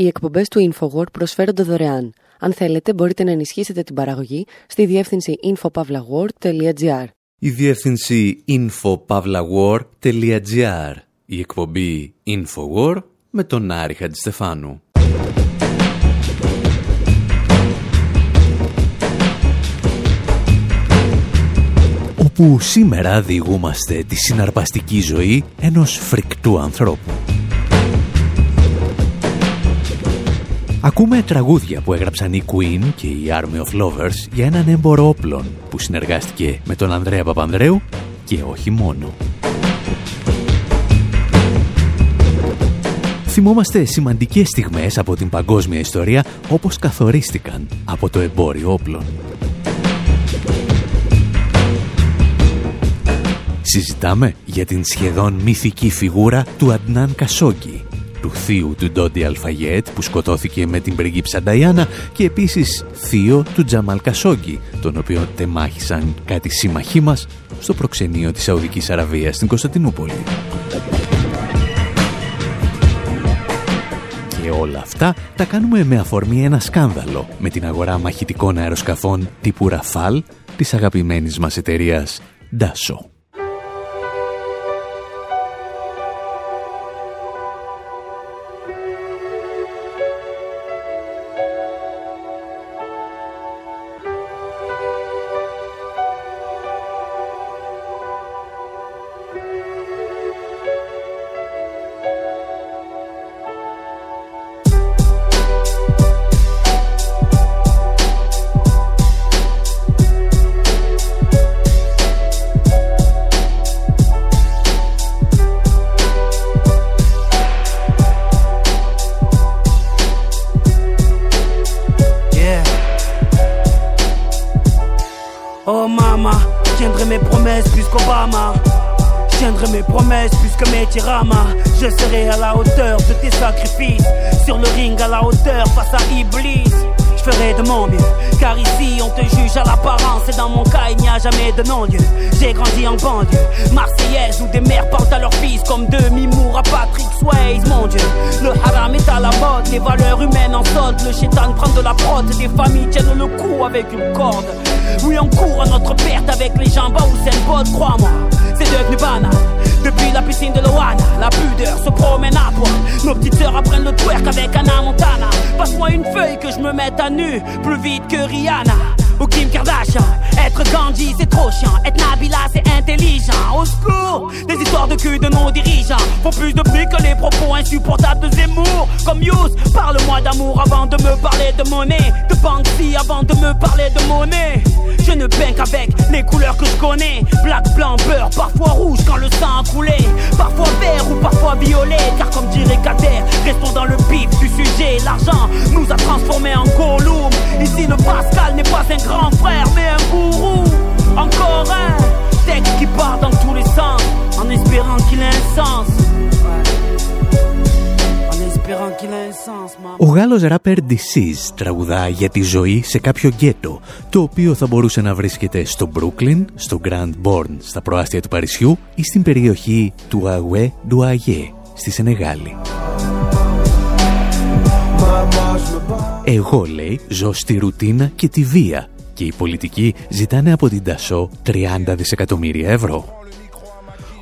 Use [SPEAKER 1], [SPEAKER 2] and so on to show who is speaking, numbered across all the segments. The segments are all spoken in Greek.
[SPEAKER 1] Οι εκπομπές του InfoWord προσφέρονται δωρεάν. Αν θέλετε, μπορείτε να ενισχύσετε την παραγωγή στη διεύθυνση infopavlagor.gr.
[SPEAKER 2] Η διεύθυνση infopavlagor.gr. Η εκπομπή InfoWord με τον Άρη Χατζηστεφάνου. Όπου σήμερα διηγούμαστε τη συναρπαστική ζωή ενός φρικτού ανθρώπου. Ακούμε τραγούδια που έγραψαν η Queen και η Army of Lovers για έναν έμπορο όπλων που συνεργάστηκε με τον Ανδρέα Παπανδρέου και όχι μόνο. Θυμόμαστε σημαντικές στιγμές από την παγκόσμια ιστορία όπως καθορίστηκαν από το εμπόριο όπλων. Συζητάμε για την σχεδόν μυθική φιγούρα του Αντνάν Κασόγκη, του θείου του Ντόντι Αλφαγέτ που σκοτώθηκε με την πριγκίψα Νταϊάννα και επίσης θείο του Τζαμάλ Κασόγκη, τον οποίο τεμάχησαν κάτι σύμμαχοί μας στο προξενείο της Σαουδικής Αραβίας στην Κωνσταντινούπολη. Και όλα αυτά τα κάνουμε με αφορμή ένα σκάνδαλο με την αγορά μαχητικών αεροσκαφών τύπου Ραφάλ της αγαπημένης μας εταιρείας Dassault. Ο Γάλλος ράπερ Disease τραγουδά για τη ζωή σε κάποιο γκέτο, το οποίο θα μπορούσε να βρίσκεται στο Brooklyn, στο Grand Bourne, στα προάστια του Παρισιού ή στην περιοχή του Αγουέ Ντουαγέ, στη Σενεγάλη. Εγώ, λέει, ζω στη ρουτίνα και τη βία και οι πολιτικοί ζητάνε από την Τασό 30 δισεκατομμύρια ευρώ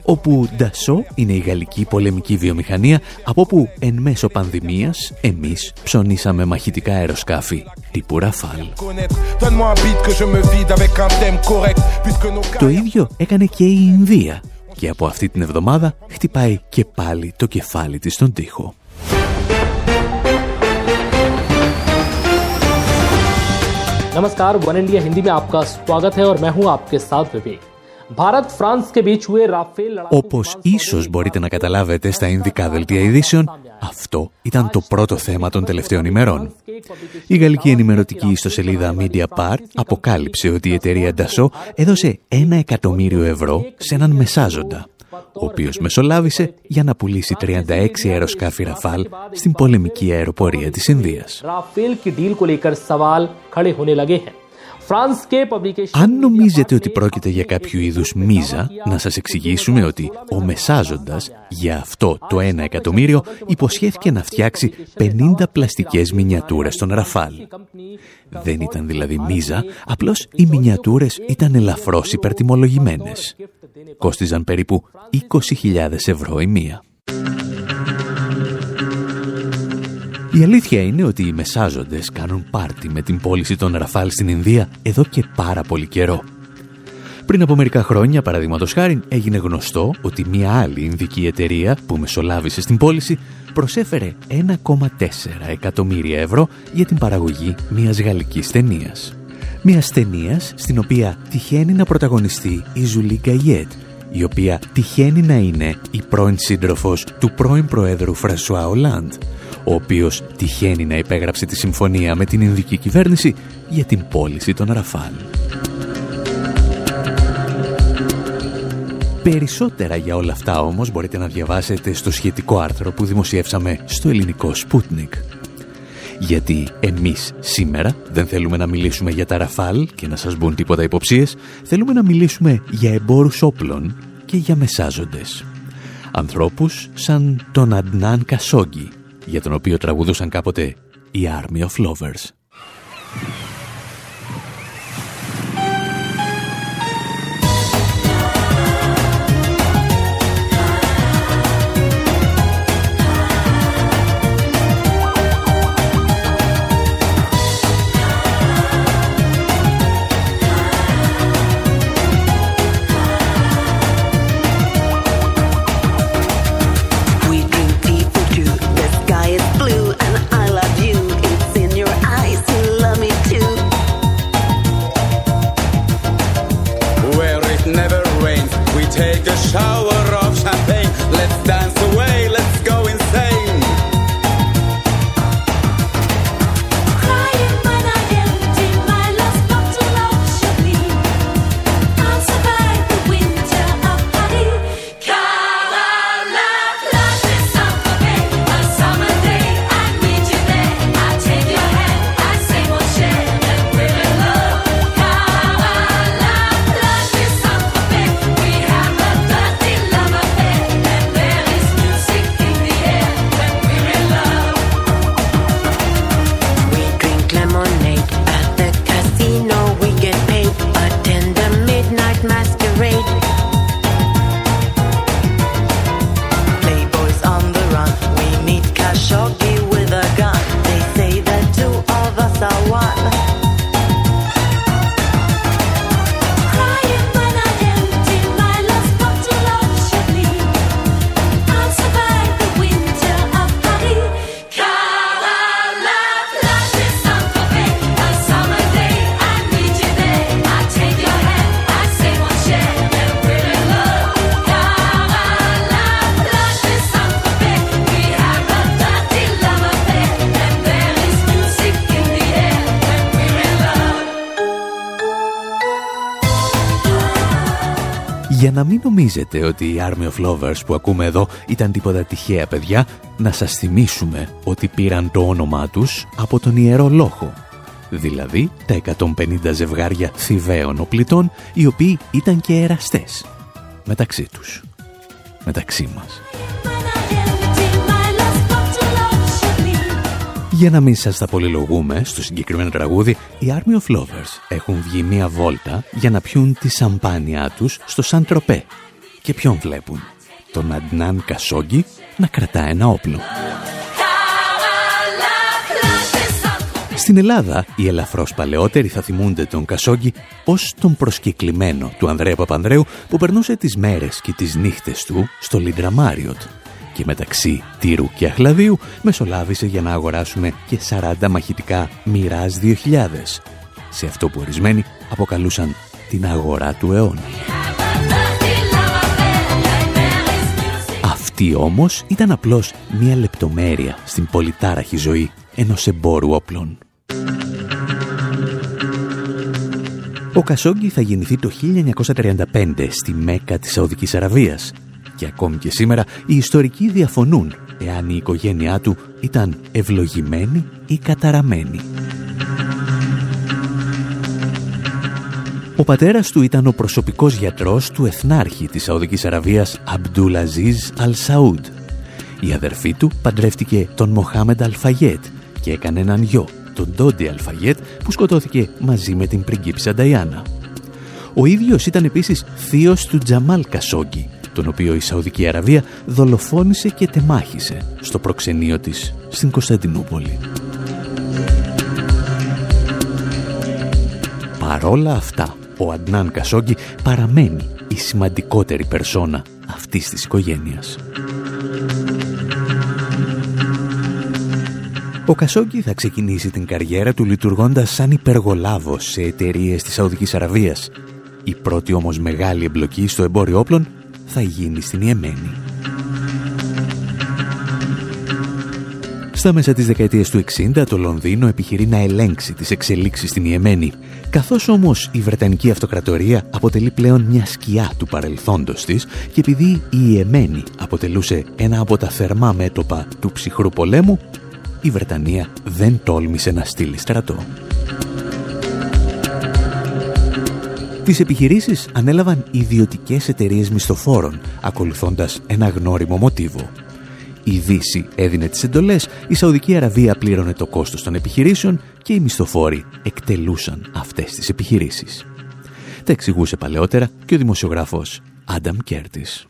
[SPEAKER 2] Όπου Ντασό είναι η γαλλική πολεμική βιομηχανία από όπου εν μέσω πανδημίας εμείς ψωνίσαμε μαχητικά αεροσκάφη τύπου Ραφάλ. Το ίδιο έκανε και η Ινδία και από αυτή την εβδομάδα χτυπάει και πάλι το κεφάλι της στον τοίχο.
[SPEAKER 3] नमस्कार one India Hindi में आपका स्वागत है और मैं हूं आपके साथ विवेक
[SPEAKER 2] όπως ίσως μπορείτε να καταλάβετε στα Ινδικά δελτία ειδήσεων, αυτό ήταν το πρώτο θέμα των τελευταίων ημερών. Η γαλλική ενημερωτική ιστοσελίδα Mediapart αποκάλυψε ότι η εταιρεία Dassault έδωσε ένα εκατομμύριο ευρώ σε έναν μεσάζοντα ο οποίος μεσολάβησε για να πουλήσει 36 αεροσκάφη Ραφάλ στην πολεμική αεροπορία της Ινδίας. Αν νομίζετε ότι πρόκειται για κάποιο είδους μίζα, να σας εξηγήσουμε ότι ο Μεσάζοντας για αυτό το ένα εκατομμύριο υποσχέθηκε να φτιάξει 50 πλαστικές μινιατούρες στον Ραφάλ. Δεν ήταν δηλαδή μίζα, απλώς οι μινιατούρες ήταν ελαφρώς υπερτιμολογημένες. Κόστιζαν περίπου 20.000 ευρώ η μία. Η αλήθεια είναι ότι οι μεσάζοντες κάνουν πάρτι με την πώληση των Ραφάλ στην Ινδία εδώ και πάρα πολύ καιρό. Πριν από μερικά χρόνια, παραδείγματος χάρη, έγινε γνωστό ότι μια άλλη Ινδική εταιρεία που μεσολάβησε στην πώληση προσέφερε 1,4 εκατομμύρια ευρώ για την παραγωγή μιας γαλλικής ταινίας. Μιας ταινίας στην οποία τυχαίνει να πρωταγωνιστεί η Ζουλή Γκαϊέτ, η οποία τυχαίνει να είναι η πρώην σύντροφος του πρώην Προέδρου Φρασουά Ολάντ, ο οποίος τυχαίνει να υπέγραψε τη συμφωνία με την Ινδική κυβέρνηση για την πώληση των Ραφάλ. Περισσότερα για όλα αυτά όμως μπορείτε να διαβάσετε στο σχετικό άρθρο που δημοσιεύσαμε στο ελληνικό Sputnik. Γιατί εμείς σήμερα δεν θέλουμε να μιλήσουμε για τα Ραφάλ και να σας μπουν τίποτα υποψίες, θέλουμε να μιλήσουμε για εμπόρους όπλων και για μεσάζοντες. Ανθρώπους σαν τον Αντνάν Κασόγκη, για τον οποίο τραγουδούσαν κάποτε η Army of Lovers. Να μην νομίζετε ότι η Army of Lovers που ακούμε εδώ ήταν τίποτα τυχαία παιδιά, να σας θυμίσουμε ότι πήραν το όνομά τους από τον Ιερό Λόχο. Δηλαδή τα 150 ζευγάρια θηβαίων οπλιτών, οι οποίοι ήταν και εραστές. Μεταξύ τους. Μεταξύ μας. Για να μην σας τα πολυλογούμε, στο συγκεκριμένο τραγούδι, οι Army of Lovers έχουν βγει μία βόλτα για να πιούν τη σαμπάνια τους στο Σαν Τροπέ. Και ποιον βλέπουν, τον Αντνάν Κασόγκη να κρατά ένα όπλο. Στην Ελλάδα, οι ελαφρώς παλαιότεροι θα θυμούνται τον Κασόγκη ως τον προσκεκλημένο του Ανδρέα Παπανδρέου που περνούσε τις μέρες και τις νύχτες του στο Λίντρα Μάριοτ και μεταξύ τύρου και αχλαδίου μεσολάβησε για να αγοράσουμε και 40 μαχητικά Μοιράζ 2000 σε αυτό που ορισμένοι αποκαλούσαν την αγορά του αιώνα. Αυτή όμως ήταν απλώς μία λεπτομέρεια στην πολυτάραχη ζωή ενός εμπόρου όπλων. Ο Κασόγκη θα γεννηθεί το 1935 στη Μέκα της Σαουδικής Αραβίας και ακόμη και σήμερα οι ιστορικοί διαφωνούν εάν η οικογένειά του ήταν ευλογημένη ή καταραμένη. Ο πατέρας του ήταν ο προσωπικός γιατρός του εθνάρχη της Σαουδικής Αραβίας Αμπτούλ Αζίζ Αλ Σαούντ. Η αδερφή του παντρεύτηκε τον Μοχάμεντ Αλφαγέτ και έκανε έναν γιο, τον Ντόντι Αλφαγέτ, που σκοτώθηκε μαζί με την πριγκίψα Νταϊάννα. Ο ίδιος ήταν επίσης θείος του Τζαμάλ Κασόγκη, τον οποίο η Σαουδική Αραβία δολοφόνησε και τεμάχισε στο προξενείο της στην Κωνσταντινούπολη. Παρόλα αυτά, ο Αντνάν Κασόγκη παραμένει η σημαντικότερη περσόνα αυτής της οικογένειας. Ο Κασόγκη θα ξεκινήσει την καριέρα του λειτουργώντας σαν υπεργολάβος σε εταιρείες της Σαουδικής Αραβίας. Η πρώτη όμως μεγάλη εμπλοκή στο εμπόριο όπλων θα γίνει στην Ιεμένη. Στα μέσα της δεκαετίας του 60 το Λονδίνο επιχειρεί να ελέγξει τις εξελίξεις στην Ιεμένη. Καθώς όμως η Βρετανική Αυτοκρατορία αποτελεί πλέον μια σκιά του παρελθόντος της και επειδή η Ιεμένη αποτελούσε ένα από τα θερμά μέτωπα του ψυχρού πολέμου, η Βρετανία δεν τόλμησε να στείλει στρατό. Τις επιχειρήσεις ανέλαβαν ιδιωτικές εταιρείες μισθοφόρων, ακολουθώντας ένα γνώριμο μοτίβο. Η Δύση έδινε τις εντολές, η Σαουδική Αραβία πλήρωνε το κόστος των επιχειρήσεων και οι μισθοφόροι εκτελούσαν αυτές τις επιχειρήσεις. Τα εξηγούσε παλαιότερα και ο δημοσιογράφος Άνταμ Κέρτης.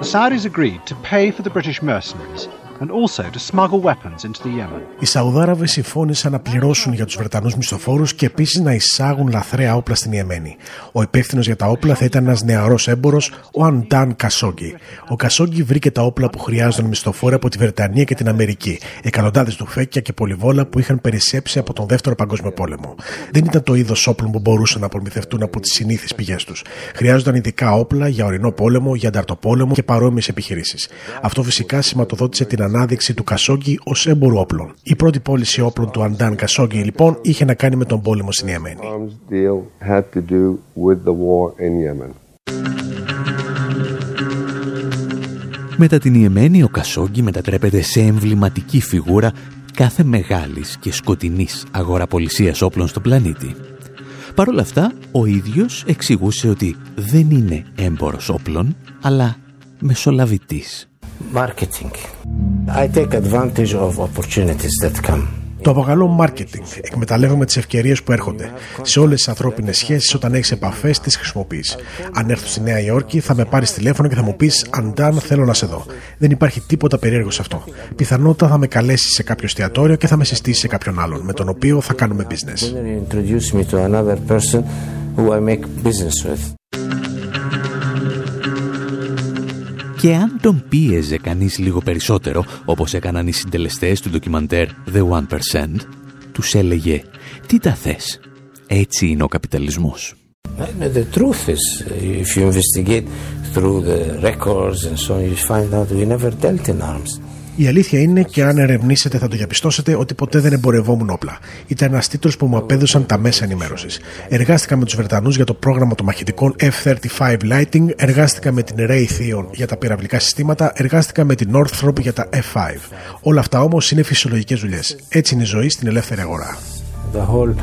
[SPEAKER 4] The Saudis agreed to pay for the British mercenaries and also to smuggle weapons into the Yemen.
[SPEAKER 5] Οι Σαουδάραβες συμφώνησαν να πληρώσουν για τους Βρετανούς μισθοφόρους και επίσης να εισάγουν λαθρέα όπλα στην Ιεμένη. Ο υπεύθυνος για τα όπλα θα ήταν ένας νεαρός έμπορο, ο Αντάν Κασόγκη. Ο Κασόγκη βρήκε τα όπλα που χρειάζονταν μισθοφόροι από τη Βρετανία και την Αμερική. Εκατοντάδες τουφέκια και πολυβόλα που είχαν περισσέψει από τον Δεύτερο Παγκόσμιο Πόλεμο. Δεν ήταν το είδος όπλων που μπορούσαν να προμηθευτούν από τις συνήθειε πηγές τους. Χρειάζονταν ειδικά όπλα για ορεινό πόλεμο, για ανταρτοπόλεμο και παρόμοιες επιχειρήσεις. Αυτό φυσικά σηματοδότησε την ανάδειξη του Κασόγκη ως έμπορου όπλων. Η πρώτη πώληση όπλων του Αντάν Κασόγκη λοιπόν είχε να κάνει με τον πόλεμο στην Ιεμένη.
[SPEAKER 2] Μετά την Ιεμένη, ο Κασόγκη μετατρέπεται σε εμβληματική φιγούρα κάθε μεγάλης και σκοτεινής αγοραπολισίας όπλων στον πλανήτη. Παρ' όλα αυτά, ο ίδιος εξηγούσε ότι δεν είναι έμπορος όπλων, αλλά μεσολαβητής
[SPEAKER 6] marketing. I take advantage of opportunities that come.
[SPEAKER 5] Το αποκαλώ marketing. Εκμεταλλεύομαι τις ευκαιρίες που έρχονται. Σε όλες τις ανθρώπινες σχέσεις, όταν έχεις επαφές, τις χρησιμοποιείς. Αν έρθω στη Νέα Υόρκη, θα με πάρεις τηλέφωνο και θα μου πεις Αντάν, θέλω να σε δω. Δεν υπάρχει τίποτα περίεργο σε αυτό. Πιθανότατα θα με καλέσεις σε κάποιο εστιατόριο και θα με συστήσεις σε κάποιον άλλον, με τον οποίο θα κάνουμε business.
[SPEAKER 2] Και αν τον πίεζε κανείς λίγο περισσότερο, όπως έκαναν οι συντελεστές του ντοκιμαντέρ The One Percent, τους έλεγε «Τι τα θες, έτσι είναι ο καπιταλισμός».
[SPEAKER 6] The truth is, if you investigate through the records and so on, you find out we never dealt in arms.
[SPEAKER 5] Η αλήθεια είναι και αν ερευνήσετε θα το διαπιστώσετε ότι ποτέ δεν εμπορευόμουν όπλα. Ήταν ένας τίτλος που μου απέδωσαν τα μέσα ενημέρωσης. Εργάστηκα με τους Βρετανούς για το πρόγραμμα των μαχητικών F-35 Lighting, εργάστηκα με την Raytheon για τα πυραυλικά συστήματα, εργάστηκα με την Northrop για τα F5. Όλα αυτά όμως είναι φυσιολογικές δουλειές. Έτσι είναι η ζωή στην ελεύθερη αγορά. The whole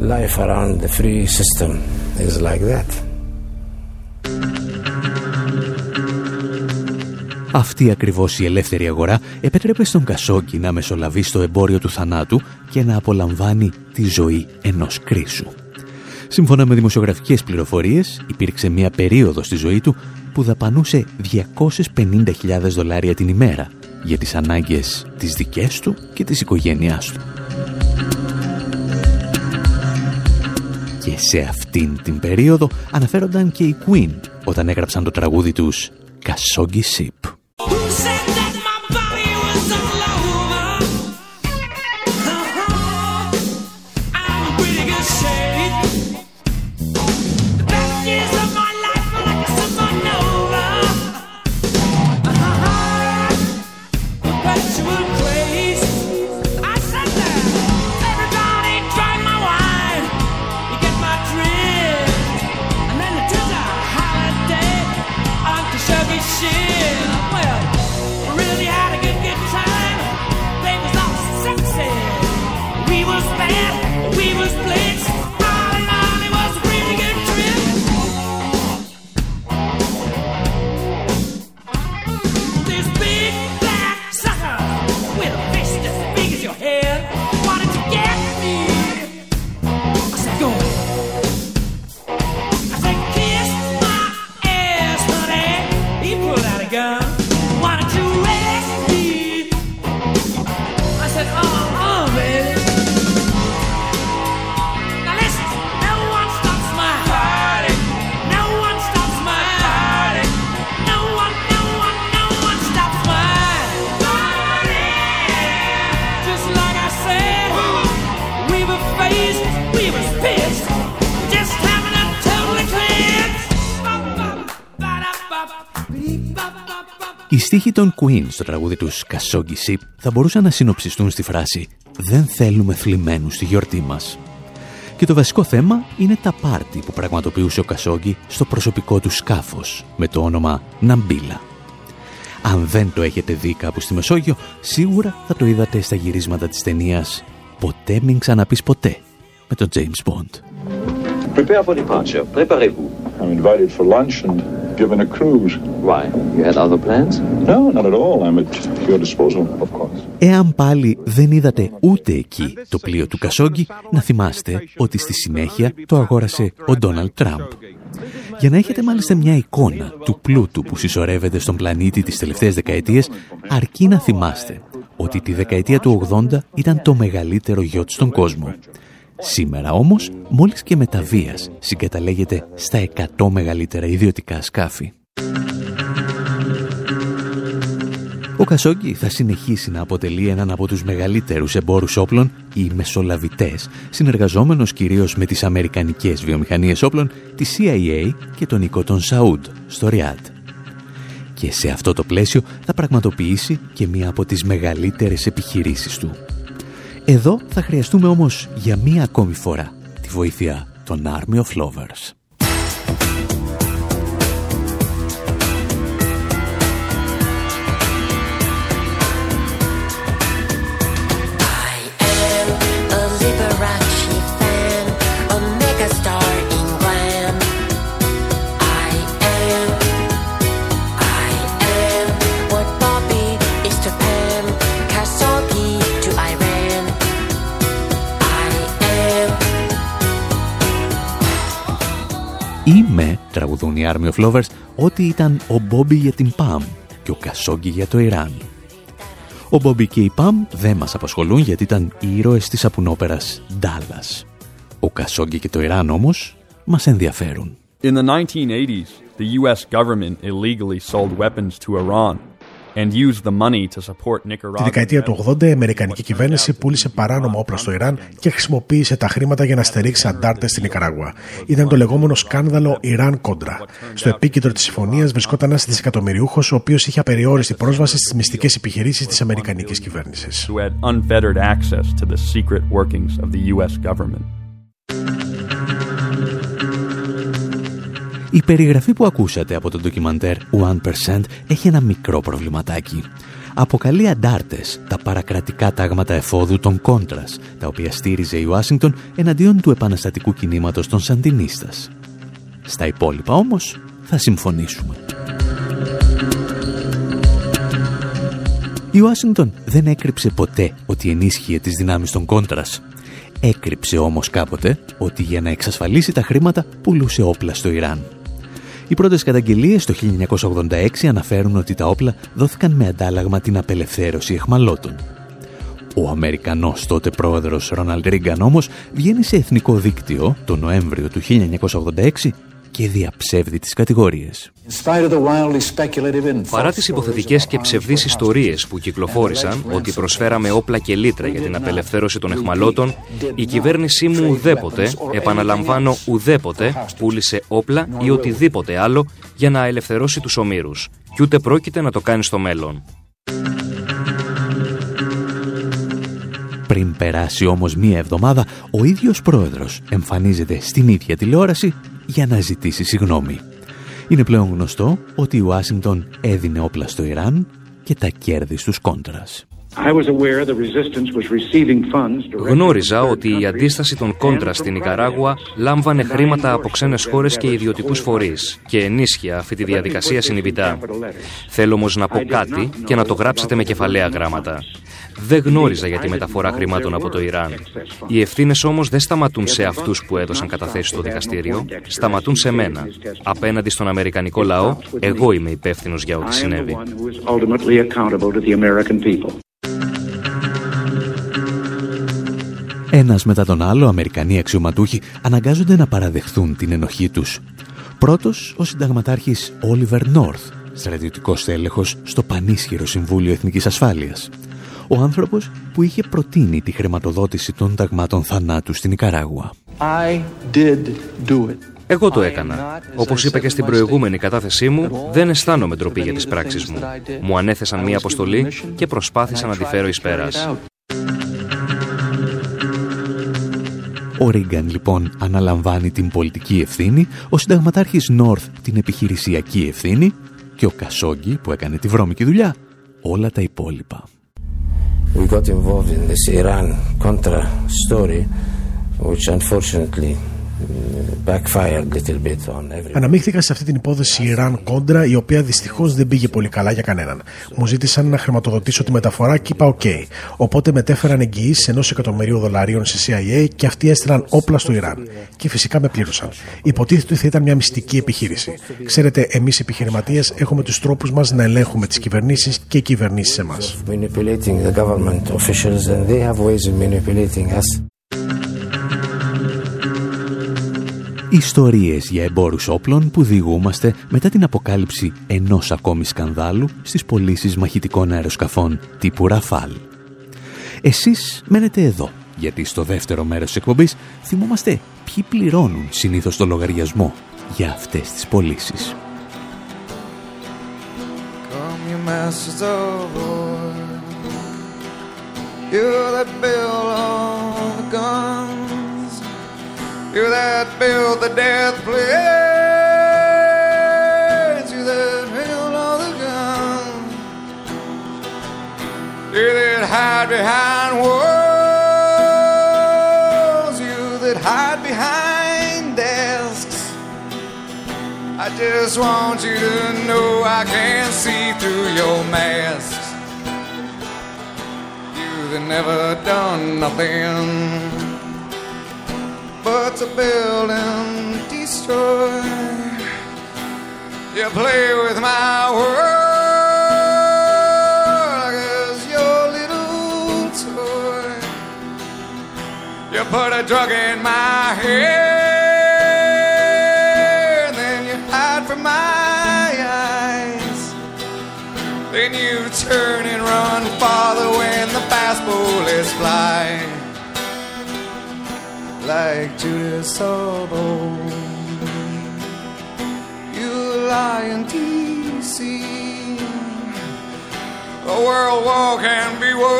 [SPEAKER 5] life around the free system is like that.
[SPEAKER 2] Αυτή ακριβώς η ελεύθερη αγορά επέτρεπε στον Κασόκι να μεσολαβεί στο εμπόριο του θανάτου και να απολαμβάνει τη ζωή ενός κρίσου. Σύμφωνα με δημοσιογραφικές πληροφορίες, υπήρξε μια περίοδο στη ζωή του που δαπανούσε 250.000 δολάρια την ημέρα για τις ανάγκες της δικές του και της οικογένειάς του. Και σε αυτήν την περίοδο αναφέρονταν και οι Queen όταν έγραψαν το τραγούδι τους «Κασόγγι Σιπ». Στίχοι των Queen στο τραγούδι τους Κασόγγι Σιπ θα μπορούσαν να συνοψιστούν στη φράση «Δεν θέλουμε θλιμμένους στη γιορτή μας». Και το βασικό θέμα είναι τα πάρτι που πραγματοποιούσε ο Κασόγγι στο προσωπικό του σκάφος με το όνομα Ναμπίλα. Αν δεν το έχετε δει κάπου στη Μεσόγειο, σίγουρα θα το είδατε στα γυρίσματα της ταινίας «Ποτέ μην ξαναπείς ποτέ» με τον James Bond.
[SPEAKER 7] Prepare for departure. Préparez-vous.
[SPEAKER 8] I'm invited for lunch and given a cruise.
[SPEAKER 7] Why? You had other plans?
[SPEAKER 8] No, not at all. I'm at your disposal, of course.
[SPEAKER 2] Εάν πάλι δεν είδατε ούτε εκεί το πλοίο του Κασόγκη, να θυμάστε ότι στη συνέχεια το αγόρασε ο Ντόναλτ Τραμπ. Για να έχετε μάλιστα μια εικόνα του πλούτου που συσσωρεύεται στον πλανήτη τις τελευταίες δεκαετίες, αρκεί να θυμάστε ότι τη δεκαετία του 80 ήταν το μεγαλύτερο γιότ στον κόσμο. Σήμερα όμως, μόλις και με τα βίας, συγκαταλέγεται στα 100 μεγαλύτερα ιδιωτικά σκάφη. Ο Κασόγκη θα συνεχίσει να αποτελεί έναν από τους μεγαλύτερους εμπόρους όπλων ή μεσολαβητές, συνεργαζόμενος κυρίως με τις Αμερικανικές βιομηχανίες όπλων, τη CIA και τον οίκο των Σαούντ στο Ριάντ. Και σε αυτό το πλαίσιο θα πραγματοποιήσει και μία από τις μεγαλύτερες επιχειρήσεις του. Εδώ θα χρειαστούμε όμως για μία ακόμη φορά τη βοήθεια των Army of Lovers. Είμαι, τραγουδούν οι Army of Lovers, ότι ήταν ο Μπόμπι για την ΠΑΜ και ο Κασόγκι για το Ιράν. Ο Μπόμπι και η ΠΑΜ δεν μας απασχολούν γιατί ήταν οι ήρωες της απουνόπερας Ντάλλας. Ο Κασόγκι και το Ιράν όμως μας ενδιαφέρουν.
[SPEAKER 9] In the 1980s, the US government illegally sold weapons to Iran
[SPEAKER 5] Τη δεκαετία του 80 η Αμερικανική κυβέρνηση πούλησε παράνομα όπλα στο Ιράν και χρησιμοποίησε τα χρήματα για να στηρίξει αντάρτες στην Ικαράγουα. Ήταν το λεγόμενο σκάνδαλο Ιράν Κόντρα. Στο επίκεντρο της συμφωνίας βρισκόταν ένας δισεκατομμυριούχος, ο οποίος είχε απεριόριστη πρόσβαση στις μυστικές επιχειρήσεις της Αμερικανικής κυβέρνησης.
[SPEAKER 2] Η περιγραφή που ακούσατε από το ντοκιμαντέρ 1% έχει ένα μικρό προβληματάκι. Αποκαλεί αντάρτες τα παρακρατικά τάγματα εφόδου των Κόντρας, τα οποία στήριζε η Ουάσιγκτον εναντίον του επαναστατικού κινήματος των Σαντινίστας. Στα υπόλοιπα όμως θα συμφωνήσουμε. Η Ουάσιγκτον δεν έκρυψε ποτέ ότι ενίσχυε τις δυνάμεις των Κόντρας. Έκρυψε όμως κάποτε ότι για να εξασφαλίσει τα χρήματα πουλούσε όπλα στο Ιράν. Οι πρώτες καταγγελίες το 1986 αναφέρουν ότι τα όπλα δόθηκαν με αντάλλαγμα την απελευθέρωση εχμαλώτων. Ο Αμερικανός τότε πρόεδρος Ρόναλντ Ρίγκαν όμως βγαίνει σε εθνικό δίκτυο το Νοέμβριο του 1986 και διαψεύδει τις κατηγορίες.
[SPEAKER 10] Παρά τις υποθετικές και ψευδείς ιστορίες που κυκλοφόρησαν ότι προσφέραμε όπλα και λίτρα για την απελευθέρωση των εχμαλώτων, η κυβέρνησή μου ουδέποτε, επαναλαμβάνω ουδέποτε, πούλησε όπλα ή οτιδήποτε άλλο για να ελευθερώσει τους ομήρους. Κι ούτε πρόκειται να το κάνει στο μέλλον.
[SPEAKER 2] Πριν περάσει όμως μία εβδομάδα, ο ίδιος πρόεδρος εμφανίζεται στην ίδια τηλεόραση για να ζητήσει συγγνώμη. Είναι πλέον γνωστό ότι η Ουάσιγκτον έδινε όπλα στο Ιράν και τα κέρδη στους κόντρας.
[SPEAKER 10] Γνώριζα ότι η αντίσταση των κόντρας στην Ικαράγουα λάμβανε χρήματα από ξένες χώρες και ιδιωτικούς φορείς και ενίσχυε αυτή τη διαδικασία συνειδητά. Θέλω όμως να πω κάτι και να το γράψετε με κεφαλαία γράμματα. Δεν γνώριζα για τη μεταφορά χρημάτων από το Ιράν. Οι ευθύνες όμως δεν σταματούν σε αυτούς που έδωσαν καταθέσεις στο δικαστήριο, σταματούν σε μένα. Απέναντι στον Αμερικανικό λαό, εγώ είμαι υπεύθυνος για ό,τι συνέβη.
[SPEAKER 2] Ένας μετά τον άλλο, Αμερικανοί αξιωματούχοι αναγκάζονται να παραδεχθούν την ενοχή τους. Πρώτος, ο συνταγματάρχης Όλιβερ Νόρθ, στρατιωτικός τέλεχος στο πανίσχυρο Συμβούλιο Εθνικής Ασφάλειας ο άνθρωπος που είχε προτείνει τη χρηματοδότηση των ταγμάτων θανάτου στην Ικαράγουα.
[SPEAKER 11] I did do it.
[SPEAKER 10] Εγώ το έκανα. Όπως είπα και στην προηγούμενη κατάθεσή μου, δεν αισθάνομαι ντροπή για τις πράξεις μου. Μου ανέθεσαν μία αποστολή και προσπάθησα να τη φέρω εις πέρας.
[SPEAKER 11] Ο Ρίγκαν λοιπόν αναλαμβάνει την πολιτική ευθύνη, ο συνταγματάρχης Νόρθ την επιχειρησιακή ευθύνη και ο Κασόγκη που έκανε τη βρώμικη δουλειά όλα τα υπόλοιπα.
[SPEAKER 6] We got involved in this Iran Contra story, which unfortunately
[SPEAKER 5] Αναμίχθηκα σε αυτή την υπόθεση Ιράν κόντρα, η οποία δυστυχώς δεν πήγε πολύ καλά για κανέναν. Μου ζήτησαν να χρηματοδοτήσω τη μεταφορά και είπα: OK. Οπότε μετέφεραν εγγυήσεις ενός εκατομμυρίου δολαρίων σε CIA και αυτοί έστειλαν όπλα στο Ιράν. Και φυσικά με πλήρωσαν. Υποτίθεται ότι θα ήταν μια μυστική επιχείρηση. Ξέρετε, εμείς οι επιχειρηματίες έχουμε τους τρόπους μας να ελέγχουμε τις κυβερνήσεις και οι κυβερνήσεις εμάς.
[SPEAKER 11] Ιστορίες για εμπόρους όπλων που διηγούμαστε μετά την αποκάλυψη ενός ακόμη σκανδάλου στις πωλήσεις μαχητικών αεροσκαφών τύπου Ραφάλ. Εσείς μένετε εδώ, γιατί στο δεύτερο μέρος της εκπομπής θυμόμαστε ποιοι πληρώνουν συνήθως το λογαριασμό για αυτές τις πωλήσεις. You that build the death place. You that build all the guns. You that hide behind walls. You that hide behind desks. I just want you to know I can see through your masks. You that never done nothing but to build and destroy. You play with my world as your little toy. You put a drug in my head, then you hide from my eyes. Then you turn and run farther when the fast bullets fly like Judas Salvo. You lie in D.C. A world war can be won.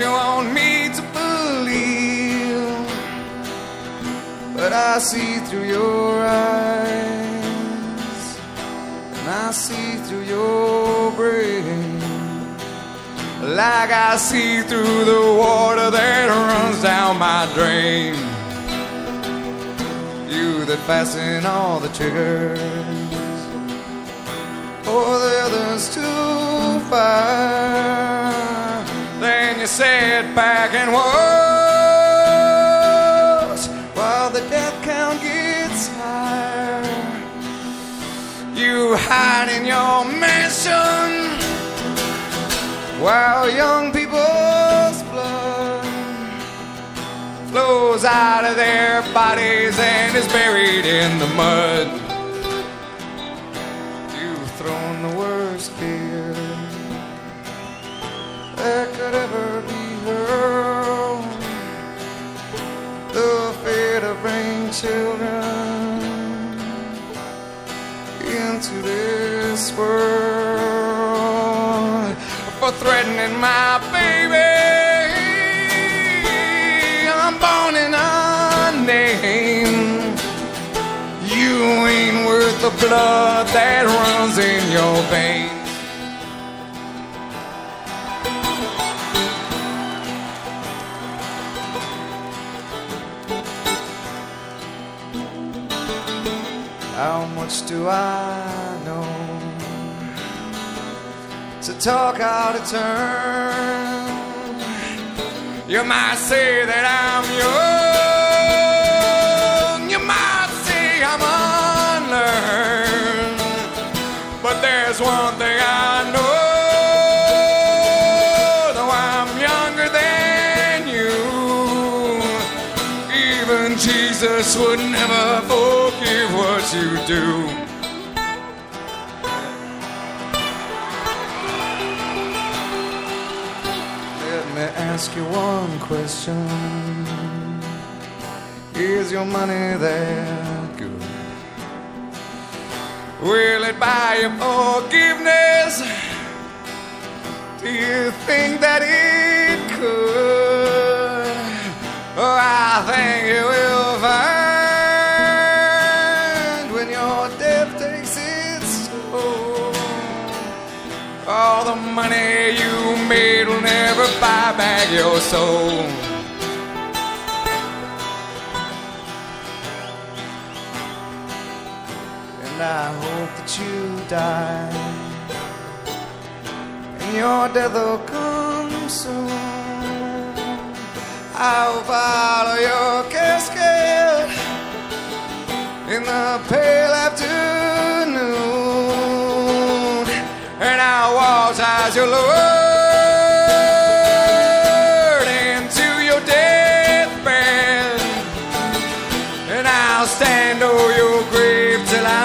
[SPEAKER 11] You want me to believe, but I see through your eyes, and I see through your brain like I see through the water that runs down my drain. You that fasten all the triggers for oh, the others to fire. Then you sit back and watch while the death count gets higher. You hide in your mansion while young people's blood flows out of their bodies and is buried in the mud. You've thrown the worst fear that could ever be hurled. The fear to bring children into this world threatening my baby. I'm born in name. You ain't worth the blood that runs in your veins. How much do I talk out of turn. You might say that I'm young, you might say I'm unlearned, but there's one thing I know. Though I'm younger than you, even Jesus would never forgive what you do. Ask you one question. Is your money that good? Will it buy you forgiveness? Do you think that it could? Oh, I think you will your soul. And I hope that you die. And your death will come soon. I'll follow your casket in the pale afternoon. And I'll walk as your Lord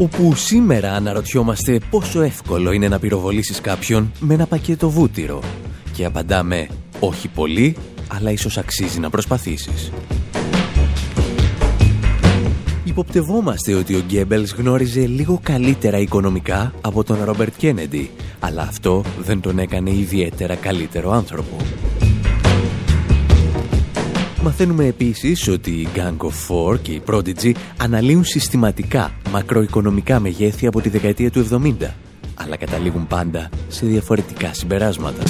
[SPEAKER 2] Όπου σήμερα αναρωτιόμαστε πόσο εύκολο είναι να πυροβολήσεις κάποιον με ένα πακέτο βούτυρο. Και απαντάμε, όχι πολύ, αλλά ίσως αξίζει να προσπαθήσεις. Υποπτευόμαστε ότι ο Γκέμπελς γνώριζε λίγο καλύτερα οικονομικά από τον Ρόμπερτ Κένεντι, αλλά αυτό δεν τον έκανε ιδιαίτερα καλύτερο άνθρωπο. Μαθαίνουμε επίσης ότι οι Gang of Four και οι Prodigy αναλύουν συστηματικά μακροοικονομικά μεγέθη από τη δεκαετία του 70, αλλά καταλήγουν πάντα σε διαφορετικά συμπεράσματα.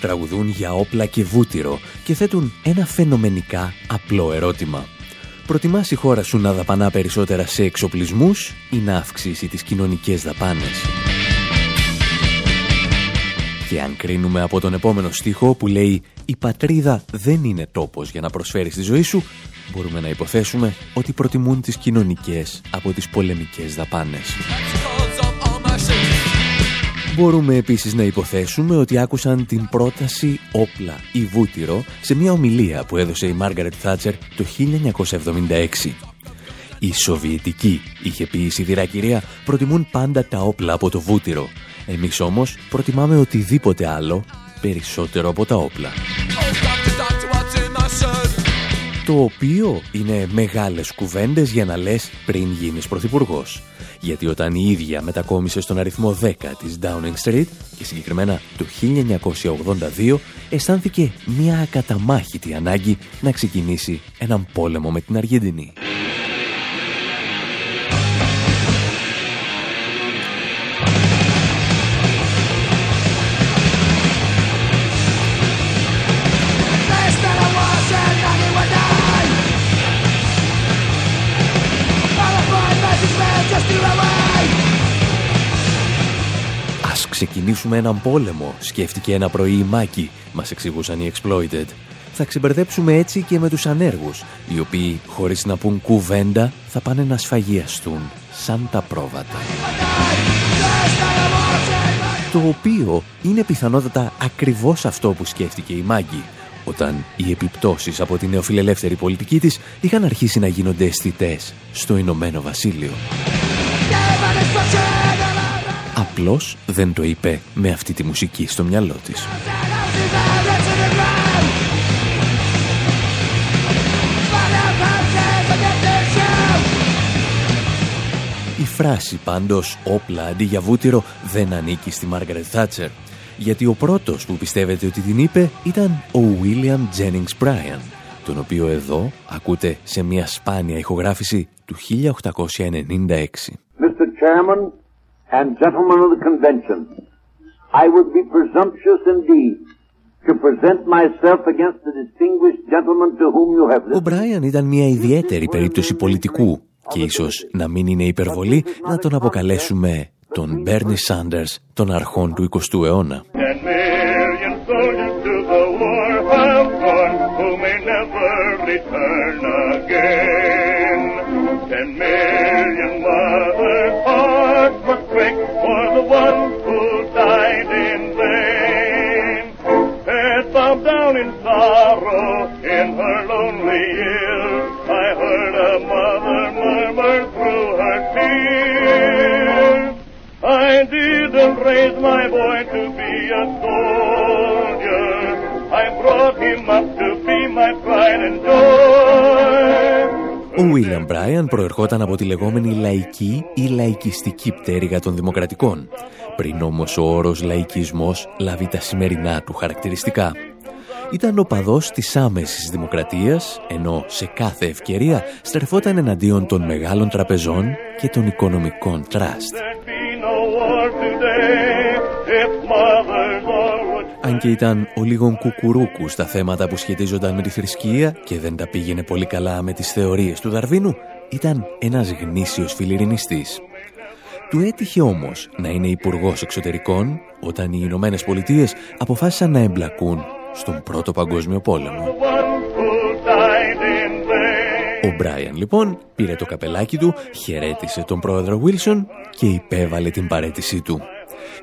[SPEAKER 2] Τραγουδούν για όπλα και βούτυρο και θέτουν ένα φαινομενικά απλό ερώτημα. Προτιμάς η χώρα σου να δαπανά περισσότερα σε εξοπλισμούς ή να αυξήσει τις κοινωνικές δαπάνες; Και αν κρίνουμε από τον επόμενο στίχο που λέει «Η πατρίδα δεν είναι τόπος για να προσφέρεις τη ζωή σου», μπορούμε να υποθέσουμε ότι προτιμούν τις κοινωνικές από τις πολεμικές δαπάνες. Μπορούμε επίσης να υποθέσουμε ότι άκουσαν την πρόταση όπλα ή βούτυρο σε μια ομιλία που έδωσε η Μάργαρετ Θάτσερ το 1976. Η Σοβιετική, είχε πει η σιδηρακυρία, προτιμούν πάντα τα όπλα από το βούτυρο. Εμείς όμως προτιμάμε οτιδήποτε άλλο περισσότερο από τα όπλα. Το οποίο είναι μεγάλες κουβέντες για να λες πριν γίνεις πρωθυπουργός. Γιατί όταν η ίδια μετακόμισε στον αριθμό 10 της Downing Street και συγκεκριμένα το 1982 αισθάνθηκε μια ακαταμάχητη ανάγκη να ξεκινήσει έναν πόλεμο με την Αργεντινή. Ξεκινήσουμε έναν πόλεμο, σκέφτηκε ένα πρωί η Μάκη, μας εξηγούσαν οι Exploited. Θα ξεμπερδέψουμε έτσι και με τους ανέργους, οι οποίοι, χωρίς να πούν κουβέντα, θα πάνε να σφαγιαστούν, σαν τα πρόβατα. Το οποίο είναι πιθανότατα ακριβώς αυτό που σκέφτηκε η Μάγκη, όταν οι επιπτώσεις από την νεοφιλελεύθερη πολιτική της είχαν αρχίσει να γίνονται αισθητές στο Ηνωμένο Βασίλειο. Απλώς δεν το είπε με αυτή τη μουσική στο μυαλό της. Η φράση πάντως όπλα αντί για βούτυρο δεν ανήκει στη Μάργαρετ Θάτσερ γιατί ο πρώτος που πιστεύετε ότι την είπε ήταν ο William Jennings Bryan τον οποίο εδώ ακούτε σε μια σπάνια ηχογράφηση του 1896.
[SPEAKER 12] Mr. Chairman and gentlemen of the convention, I would be presumptuous indeed to present myself against the distinguished gentleman to whom you have
[SPEAKER 2] Ο Μπράιαν ήταν μια ιδιαίτερη περίπτωση πολιτικού και ίσως να μην είναι υπερβολή να τον αποκαλέσουμε τον Μπέρνι Σάντερς των αρχών του 20ου αιώνα.
[SPEAKER 13] My boy to be a soldier. I brought him up to be my pride and joy.
[SPEAKER 2] Ο Βίλιαμ Μπράιαν προερχόταν από τη λεγόμενη λαϊκή ή λαϊκιστική πτέρυγα των δημοκρατικών, πριν όμως ο όρος λαϊκισμός λάβει τα σημερινά του χαρακτηριστικά. Ήταν ο παδός της άμεσης δημοκρατίας, ενώ σε κάθε ευκαιρία στρεφόταν εναντίον των μεγάλων τραπεζών και των οικονομικών τραστ. Αν και ήταν ο λίγων κουκουρούκου στα θέματα που σχετίζονταν με τη θρησκεία και δεν τα πήγαινε πολύ καλά με τις θεωρίες του Δαρβίνου, ήταν ένας γνήσιος φιλιρινιστής. Του έτυχε όμως να είναι υπουργός εξωτερικών όταν οι Ηνωμένε Πολιτείε αποφάσισαν να εμπλακούν στον Πρώτο Παγκόσμιο Πόλεμο. Ο Μπράιαν λοιπόν πήρε το καπελάκι του, χαιρέτησε τον πρόεδρο Βίλσον και υπέβαλε την παρέτησή του.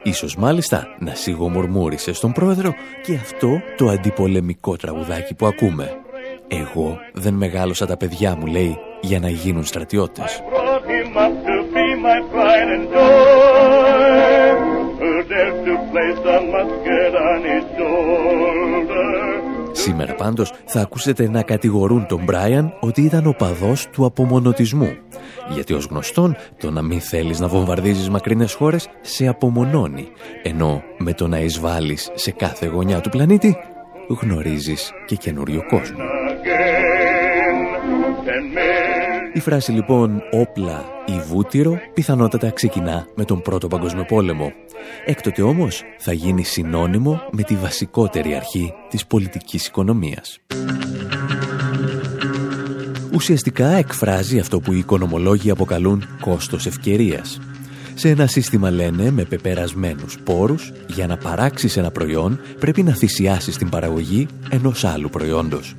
[SPEAKER 2] Ίσως μάλιστα να σιγομουρμούρισε στον πρόεδρο και αυτό το αντιπολεμικό τραγουδάκι που ακούμε. «Εγώ δεν μεγάλωσα τα παιδιά μου», λέει, για να γίνουν στρατιώτες. Σήμερα πάντως θα ακούσετε να κατηγορούν τον Μπράιαν ότι ήταν ο παδός του απομονωτισμού. Γιατί ως γνωστόν το να μην θέλεις να βομβαρδίζεις μακρινές χώρες σε απομονώνει. Ενώ με το να εισβάλλεις σε κάθε γωνιά του πλανήτη γνωρίζεις και καινούριο κόσμο. Η φράση λοιπόν «όπλα» ή «βούτυρο» πιθανότατα ξεκινά με τον Πρώτο Παγκόσμιο Πόλεμο. Έκτοτε όμως θα γίνει συνώνυμο με τη βασικότερη αρχή της πολιτικής οικονομίας. Ουσιαστικά εκφράζει αυτό που οι οικονομολόγοι αποκαλούν κόστος ευκαιρίας. Σε ένα σύστημα λένε με πεπερασμένους πόρους, για να παράξεις ένα προϊόν πρέπει να θυσιάσεις την παραγωγή ενός άλλου προϊόντος.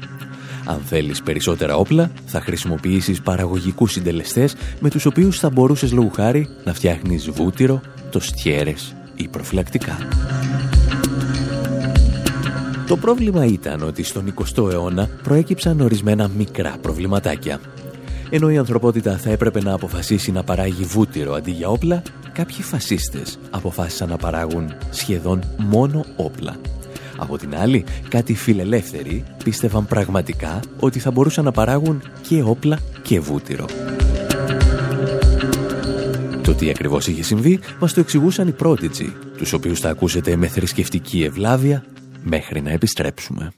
[SPEAKER 2] Αν θέλεις περισσότερα όπλα, θα χρησιμοποιήσεις παραγωγικούς συντελεστές με τους οποίους θα μπορούσες λόγου χάρη να φτιάχνεις βούτυρο, τοστιέρες ή προφυλακτικά. Το πρόβλημα ήταν ότι στον 20ο αιώνα προέκυψαν ορισμένα μικρά προβληματάκια. Ενώ η ανθρωπότητα θα έπρεπε να αποφασίσει να παράγει βούτυρο αντί για όπλα, κάποιοι φασίστες αποφάσισαν να παράγουν σχεδόν μόνο όπλα. Από την άλλη, κάτι φιλελεύθεροι πίστευαν πραγματικά ότι θα μπορούσαν να παράγουν και όπλα και βούτυρο. Το τι ακριβώς είχε συμβεί μας το εξηγούσαν οι πρότιτζοι, τους οποίους θα ακούσετε με θρησκευτική ευλάβεια μέχρι να επιστρέψουμε.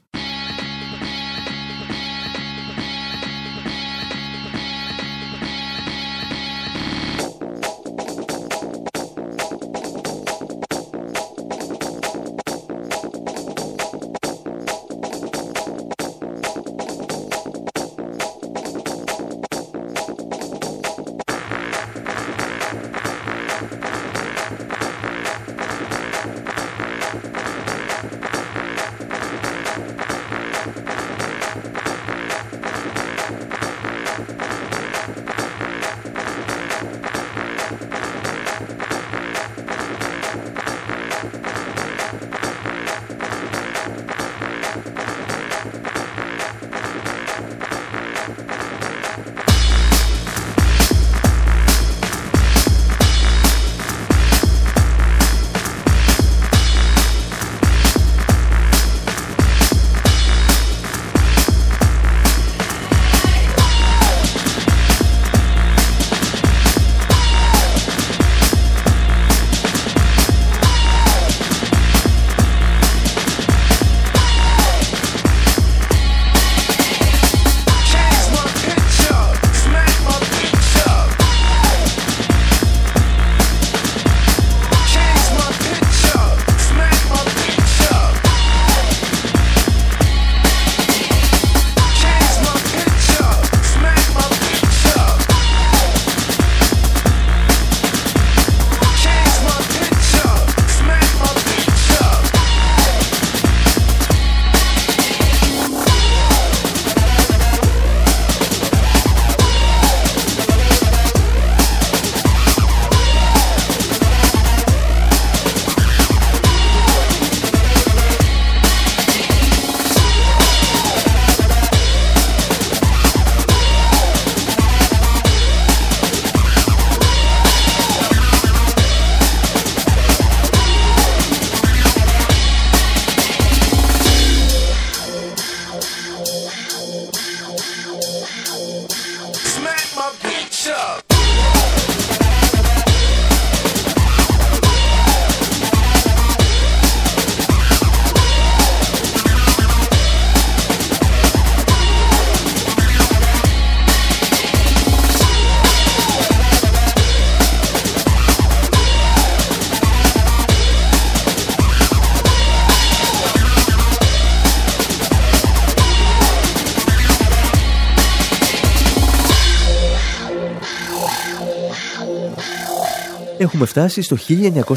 [SPEAKER 2] Έχουμε φτάσει στο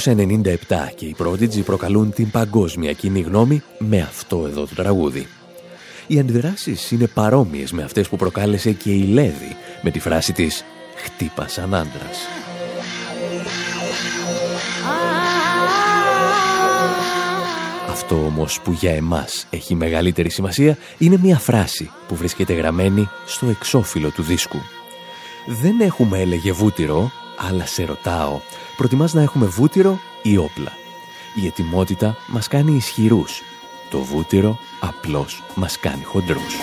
[SPEAKER 2] 1997 και οι Prodigy προκαλούν την παγκόσμια κοινή γνώμη με αυτό εδώ το τραγούδι. Οι αντιδράσεις είναι παρόμοιες με αυτές που προκάλεσε και η Λέδη με τη φράση της «Χτύπα σαν άντρας». Αυτό όμως που για εμάς έχει μεγαλύτερη σημασία είναι μια φράση που βρίσκεται γραμμένη στο εξώφυλλο του δίσκου. «Δεν έχουμε έλεγε βούτυρο, αλλά σε ρωτάω, προτιμάς να έχουμε βούτυρο ή όπλα. Η ετοιμότητα μας κάνει ισχυρούς. Το βούτυρο απλώς μας κάνει χοντρούς.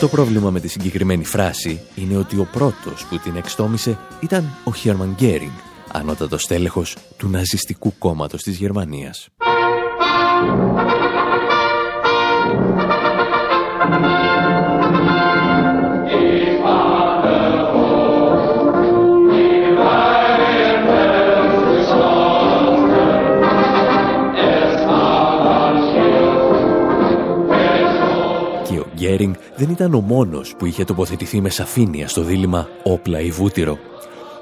[SPEAKER 2] Το πρόβλημα με τη συγκεκριμένη φράση είναι ότι ο πρώτος που την εξτόμησε ήταν ο Χέρμαν Γκέρινγκ, ανώτατος τέλεχος του ναζιστικού κόμματος της Γερμανίας. Δεν ήταν ο μόνος που είχε τοποθετηθεί με σαφήνεια στο δίλημα όπλα ή βούτυρο.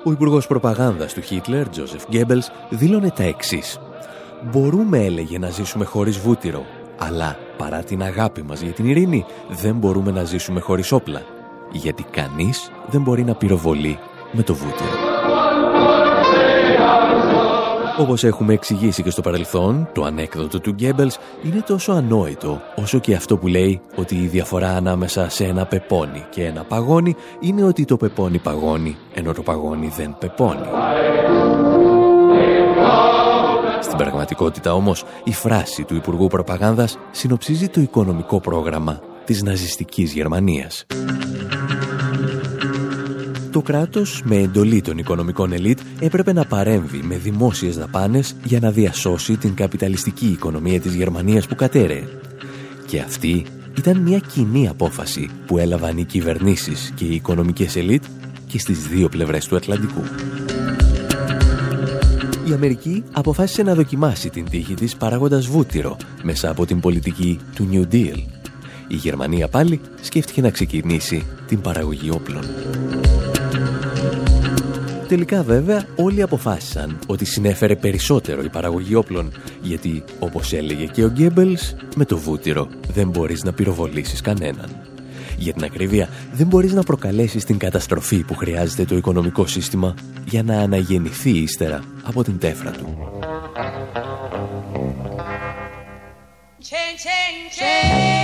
[SPEAKER 2] Ο υπουργός προπαγάνδας του Χίτλερ, Τζόσεφ Γκέμπελς, δήλωνε τα εξής. «Μπορούμε, έλεγε, να ζήσουμε χωρίς βούτυρο, αλλά παρά την αγάπη μας για την ειρήνη, δεν μπορούμε να ζήσουμε χωρίς όπλα, γιατί κανείς δεν μπορεί να πυροβολεί με το βούτυρο». Όπως έχουμε εξηγήσει και στο παρελθόν, το ανέκδοτο του Γκέμπελς είναι τόσο ανόητο όσο και αυτό που λέει ότι η διαφορά ανάμεσα σε ένα πεπόνι και ένα παγόνι είναι ότι το πεπόνι παγώνει ενώ το παγόνι δεν πεπόνι. Στην πραγματικότητα όμως, η φράση του Υπουργού Προπαγάνδας συνοψίζει το οικονομικό πρόγραμμα της ναζιστικής Γερμανίας. Το κράτος, με εντολή των οικονομικών ελίτ, έπρεπε να παρέμβει με δημόσιες δαπάνες για να διασώσει την καπιταλιστική οικονομία της Γερμανίας που κατέρεε. Και αυτή ήταν μια κοινή απόφαση που έλαβαν οι κυβερνήσεις και οι οικονομικές ελίτ και στις δύο πλευρές του Ατλαντικού. Η Αμερική αποφάσισε να δοκιμάσει την τύχη της παράγοντας βούτυρο μέσα από την πολιτική του New Deal. Η Γερμανία πάλι σκέφτηκε να ξεκινήσει την παραγωγή όπλων. Τελικά βέβαια όλοι αποφάσισαν ότι συνέφερε περισσότερο η παραγωγή όπλων γιατί όπως έλεγε και ο Γκέμπελς με το βούτυρο δεν μπορείς να πυροβολήσεις κανέναν. Για την ακρίβεια δεν μπορείς να προκαλέσεις την καταστροφή που χρειάζεται το οικονομικό σύστημα για να αναγεννηθεί ύστερα από την τέφρα του.
[SPEAKER 14] Chain, chain, chain.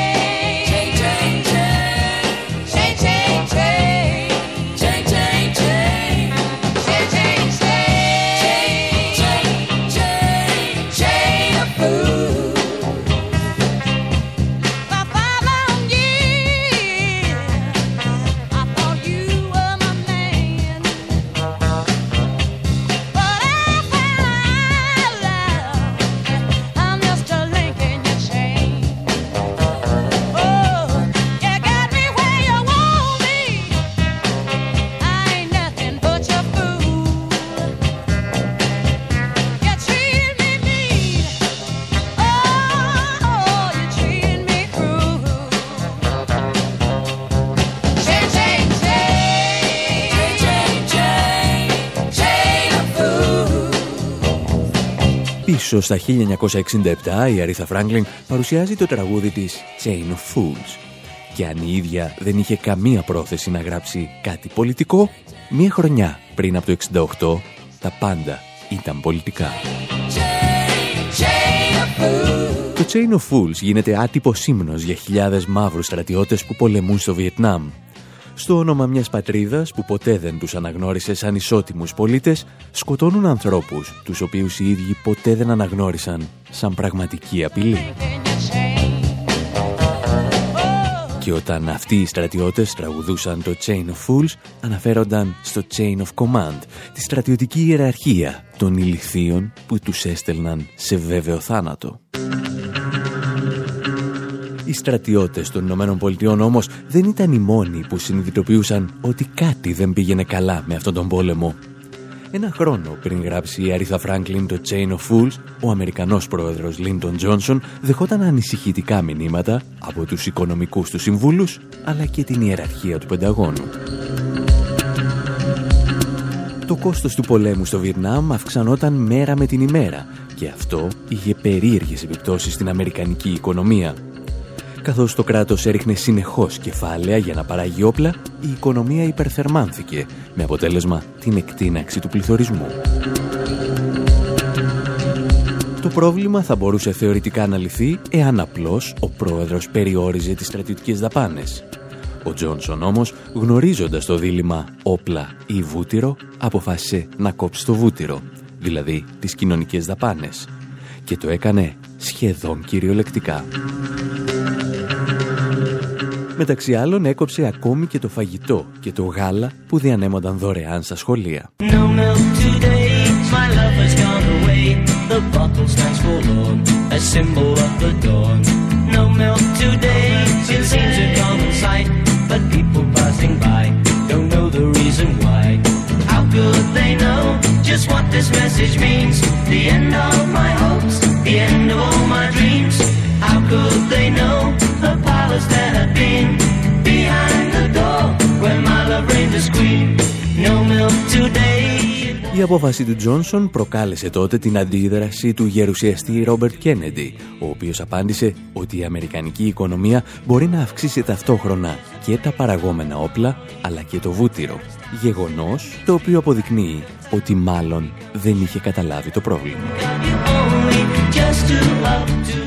[SPEAKER 2] Πίσω στα 1967 η Αρίθα Φράγκλιν παρουσιάζει το τραγούδι της Chain of Fools. Και αν η ίδια δεν είχε καμία πρόθεση να γράψει κάτι πολιτικό, μία χρονιά πριν από το 68 τα πάντα ήταν πολιτικά. Το Chain of Fools γίνεται άτυπο ύμνος για χιλιάδες μαύρους στρατιώτες που πολεμούν στο Βιετνάμ. Στο όνομα μιας πατρίδας που ποτέ δεν τους αναγνώρισες σαν ισότιμους πολίτες, σκοτώνουν ανθρώπους τους οποίους οι ίδιοι ποτέ δεν αναγνώρισαν σαν πραγματική απειλή. Και όταν αυτοί οι στρατιώτες τραγουδούσαν το Chain of Fools, αναφέρονταν στο Chain of Command, τη στρατιωτική ιεραρχία των ηλιθείων που τους έστελναν σε βέβαιο θάνατο. Οι στρατιώτες των Ηνωμένων Πολιτειών όμως δεν ήταν οι μόνοι που συνειδητοποιούσαν ότι κάτι δεν πήγαινε καλά με αυτόν τον πόλεμο. Ένα χρόνο πριν γράψει η Αρίθα Φράγκλιν το Chain of Fools, ο Αμερικανός πρόεδρος Λίντον Τζόνσον δεχόταν ανησυχητικά μηνύματα από τους οικονομικούς του συμβούλους, αλλά και την ιεραρχία του Πενταγώνου. Το κόστος του πολέμου στο Βιετνάμ αυξανόταν μέρα με την ημέρα και αυτό είχε περίεργες επιπτώσεις στην αμερικανική οικονομία. Καθώς το κράτος έριχνε συνεχώς κεφάλαια για να παράγει όπλα, η οικονομία υπερθερμάνθηκε, με αποτέλεσμα την εκτείναξη του πληθωρισμού. Το πρόβλημα θα μπορούσε θεωρητικά να λυθεί εάν απλώς ο πρόεδρος περιόριζε τις στρατιωτικές δαπάνες. Ο Τζόνσον όμως, γνωρίζοντας το δίλημα όπλα ή βούτυρο, αποφάσισε να κόψει το βούτυρο, δηλαδή τις κοινωνικές δαπάνες. Και το έκανε σχεδόν κυριολεκτικά. Μεταξύ άλλων έκοψε ακόμη και το φαγητό και το γάλα που διανέμονταν δωρεάν στα σχολεία.
[SPEAKER 15] No milk today, my
[SPEAKER 2] Η απόφαση του Τζόνσον προκάλεσε τότε την αντίδραση του γερουσιαστή Ρόμπερτ Κέννεντι, ο οποίος απάντησε ότι η αμερικανική οικονομία μπορεί να αυξήσει ταυτόχρονα και τα παραγόμενα όπλα, αλλά και το βούτυρο. Γεγονός το οποίο αποδεικνύει ότι μάλλον δεν είχε καταλάβει το πρόβλημα.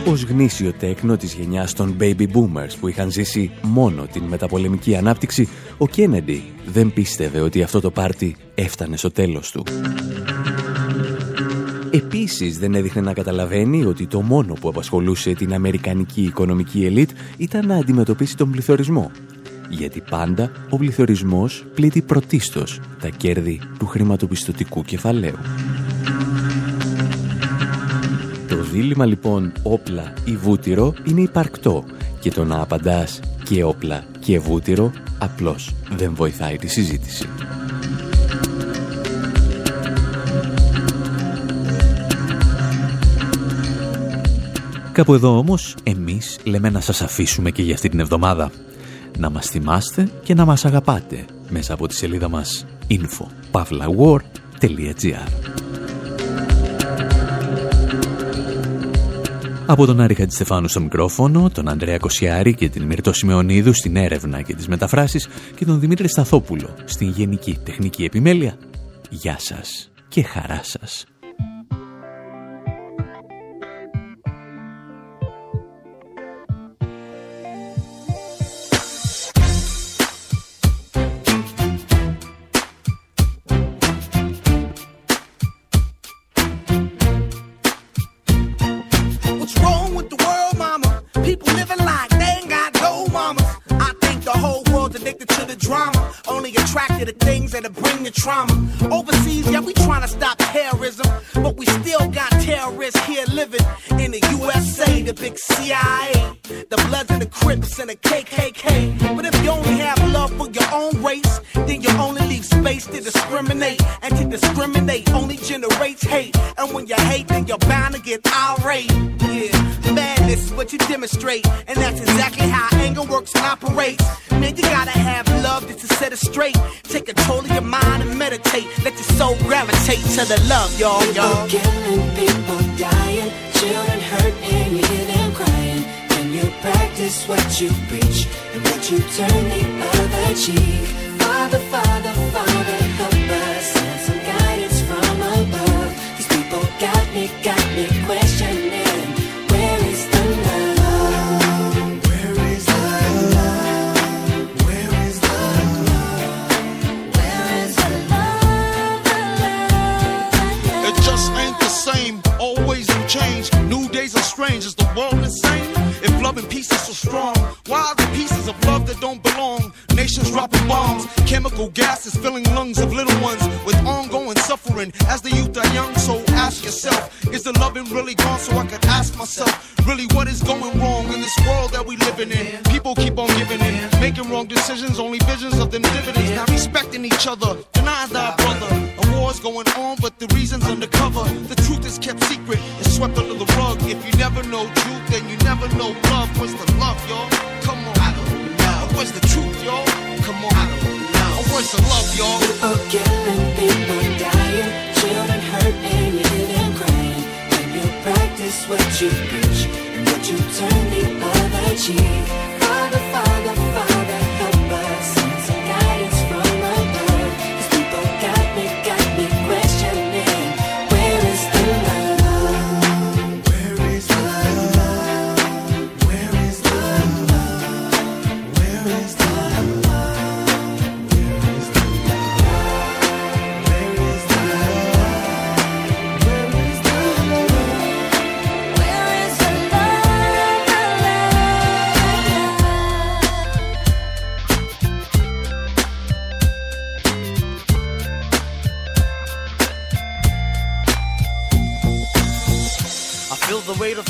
[SPEAKER 2] Ως γνήσιο τέκνο της γενιάς των baby boomers που είχαν ζήσει μόνο την μεταπολεμική ανάπτυξη, ο Κέννεντι δεν πίστευε ότι αυτό το πάρτι έφτανε στο τέλος του. Επίσης δεν έδειχνε να καταλαβαίνει ότι το μόνο που απασχολούσε την αμερικανική οικονομική ελίτ ήταν να αντιμετωπίσει τον πληθωρισμό. Γιατί πάντα ο πληθωρισμός πλήττει πρωτίστως τα κέρδη του χρηματοπιστωτικού κεφαλαίου. Το δίλημα λοιπόν όπλα ή βούτυρο είναι υπαρκτό και το να απαντάς και όπλα και βούτυρο απλώς δεν βοηθάει τη συζήτηση. Κάπου εδώ όμως εμείς λέμε να σας αφήσουμε και για αυτή την εβδομάδα. Να μας θυμάστε και να μας αγαπάτε μέσα από τη σελίδα μας info.pavlawar.gr Από τον Άρη Χατζηστεφάνου στο μικρόφωνο, τον Ανδρέα Κοσιάρη και την Μυρτώ Σιμεωνίδου στην έρευνα και τις μεταφράσεις και τον Δημήτρη Σταθόπουλο στην Γενική Τεχνική Επιμέλεια. Γεια σας και χαρά σας.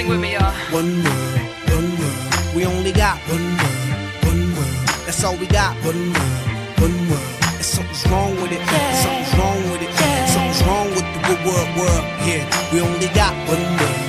[SPEAKER 16] Sing with me, y'all.
[SPEAKER 17] One world, one world. We only got one world, one world. That's all we got. One world, one world. And something's wrong with it. Something's wrong with it. Something's wrong with the world, world. Yeah, we only got one world,